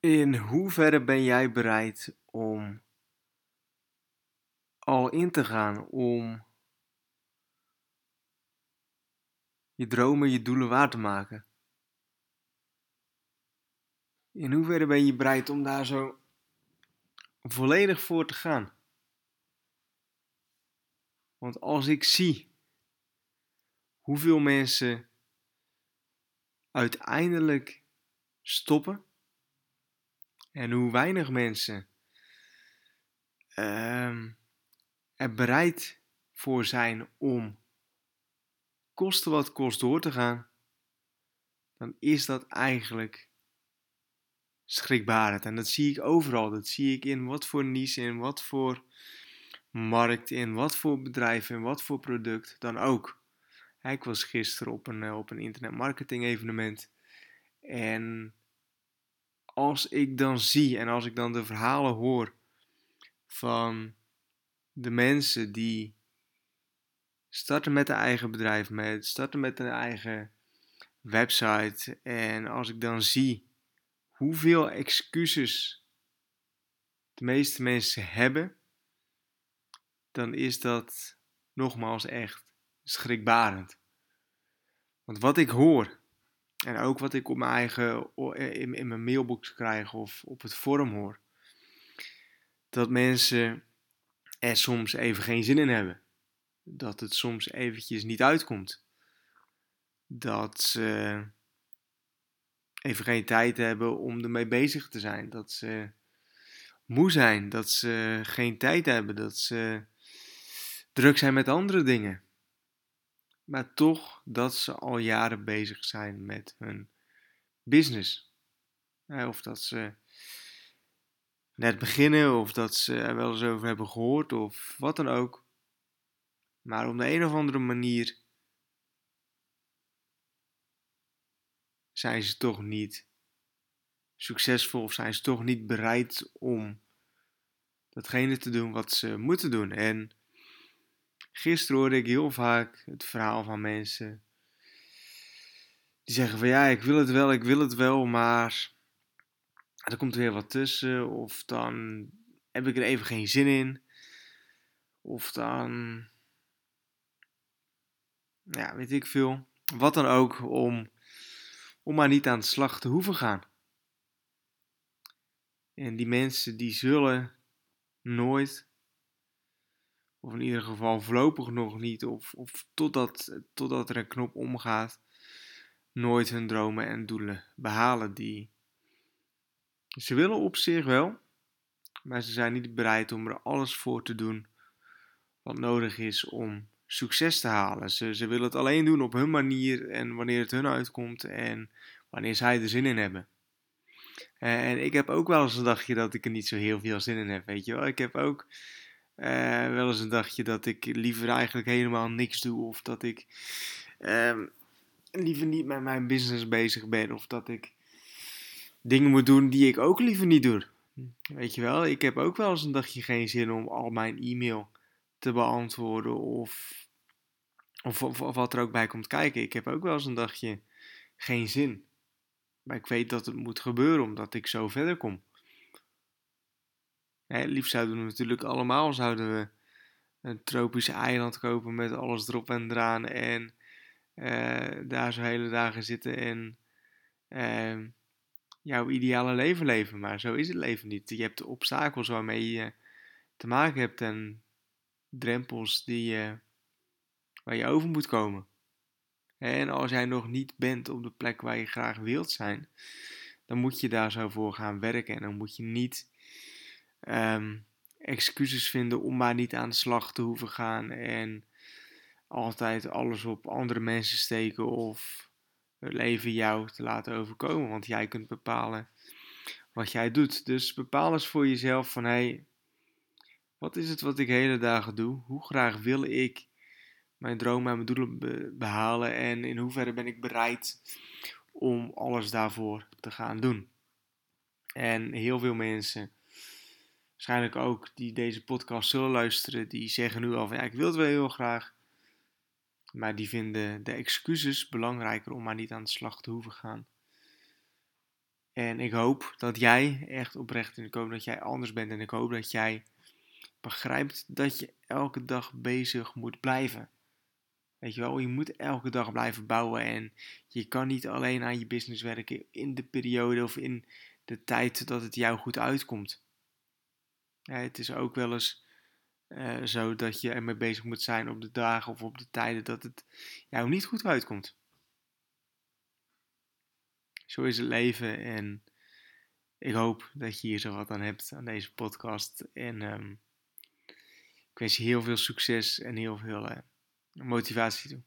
In hoeverre ben jij bereid om al in te gaan om je dromen, je doelen waar te maken? In hoeverre ben je bereid om daar zo volledig voor te gaan? Want als ik zie hoeveel mensen uiteindelijk stoppen en hoe weinig mensen uh, er bereid voor zijn om kosten wat kost door te gaan, dan is dat eigenlijk schrikbarend. En dat zie ik overal. Dat zie ik in wat voor niche, in wat voor markt, in wat voor bedrijf, in wat voor product dan ook. Ik was gisteren op een, op een internetmarketing evenement en als ik dan zie en als ik dan de verhalen hoor van de mensen die starten met een eigen bedrijf, met, starten met een eigen website. En als ik dan zie hoeveel excuses de meeste mensen hebben, dan is dat nogmaals echt schrikbarend. Want wat ik hoor en ook wat ik op mijn eigen, in, in mijn mailbox krijg of op het forum hoor. Dat mensen er soms even geen zin in hebben. Dat het soms eventjes niet uitkomt. Dat ze even geen tijd hebben om ermee bezig te zijn. Dat ze moe zijn. Dat ze geen tijd hebben. Dat ze druk zijn met andere dingen maar toch dat ze al jaren bezig zijn met hun business. Of dat ze net beginnen, of dat ze er wel eens over hebben gehoord, of wat dan ook. Maar op de een of andere manier zijn ze toch niet succesvol, of zijn ze toch niet bereid om datgene te doen wat ze moeten doen. En Gisteren hoorde ik heel vaak het verhaal van mensen die zeggen van ja, ik wil het wel, ik wil het wel, maar er komt weer wat tussen. Of dan heb ik er even geen zin in. Of dan, ja, weet ik veel. Wat dan ook, om, om maar niet aan de slag te hoeven gaan. En die mensen die zullen nooit of in ieder geval voorlopig nog niet, of, of totdat, totdat er een knop omgaat, nooit hun dromen en doelen behalen. Die ze willen op zich wel, maar ze zijn niet bereid om er alles voor te doen wat nodig is om succes te halen. Ze, ze willen het alleen doen op hun manier en wanneer het hun uitkomt en wanneer zij er zin in hebben. En ik heb ook wel eens een dagje dat ik er niet zo heel veel zin in heb, weet je wel. Ik heb ook uh, wel eens een dagje dat ik liever eigenlijk helemaal niks doe. Of dat ik uh, liever niet met mijn business bezig ben. Of dat ik dingen moet doen die ik ook liever niet doe. Weet je wel, ik heb ook wel eens een dagje geen zin om al mijn e-mail te beantwoorden. Of, of, of, of wat er ook bij komt kijken. Ik heb ook wel eens een dagje geen zin. Maar ik weet dat het moet gebeuren omdat ik zo verder kom. Liefst zouden we natuurlijk allemaal zouden we een tropisch eiland kopen met alles erop en eraan. En uh, daar zo hele dagen zitten en uh, jouw ideale leven leven. Maar zo is het leven niet. Je hebt de obstakels waarmee je te maken hebt en drempels die, waar je over moet komen. En als jij nog niet bent op de plek waar je graag wilt zijn, dan moet je daar zo voor gaan werken. En dan moet je niet um, excuses vinden om maar niet aan de slag te hoeven gaan en altijd alles op andere mensen steken of het leven jou te laten overkomen, want jij kunt bepalen wat jij doet. Dus bepaal eens voor jezelf van hé, hey, wat is het wat ik hele dagen doe? Hoe graag wil ik mijn dromen en mijn doelen behalen en in hoeverre ben ik bereid om alles daarvoor te gaan doen? En heel veel mensen waarschijnlijk ook die deze podcast zullen luisteren, die zeggen nu al van ja, ik wil het wel heel graag. Maar die vinden de excuses belangrijker om maar niet aan de slag te hoeven gaan. En ik hoop dat jij echt oprecht, en ik hoop dat jij anders bent. En ik hoop dat jij begrijpt dat je elke dag bezig moet blijven. Weet je wel, je moet elke dag blijven bouwen en je kan niet alleen aan je business werken in de periode of in de tijd dat het jou goed uitkomt. Ja, het is ook wel eens uh, zo dat je ermee bezig moet zijn op de dagen of op de tijden dat het jou niet goed uitkomt. Zo is het leven en ik hoop dat je hier zo wat aan hebt aan deze podcast. En um, ik wens je heel veel succes en heel veel uh, motivatie toe.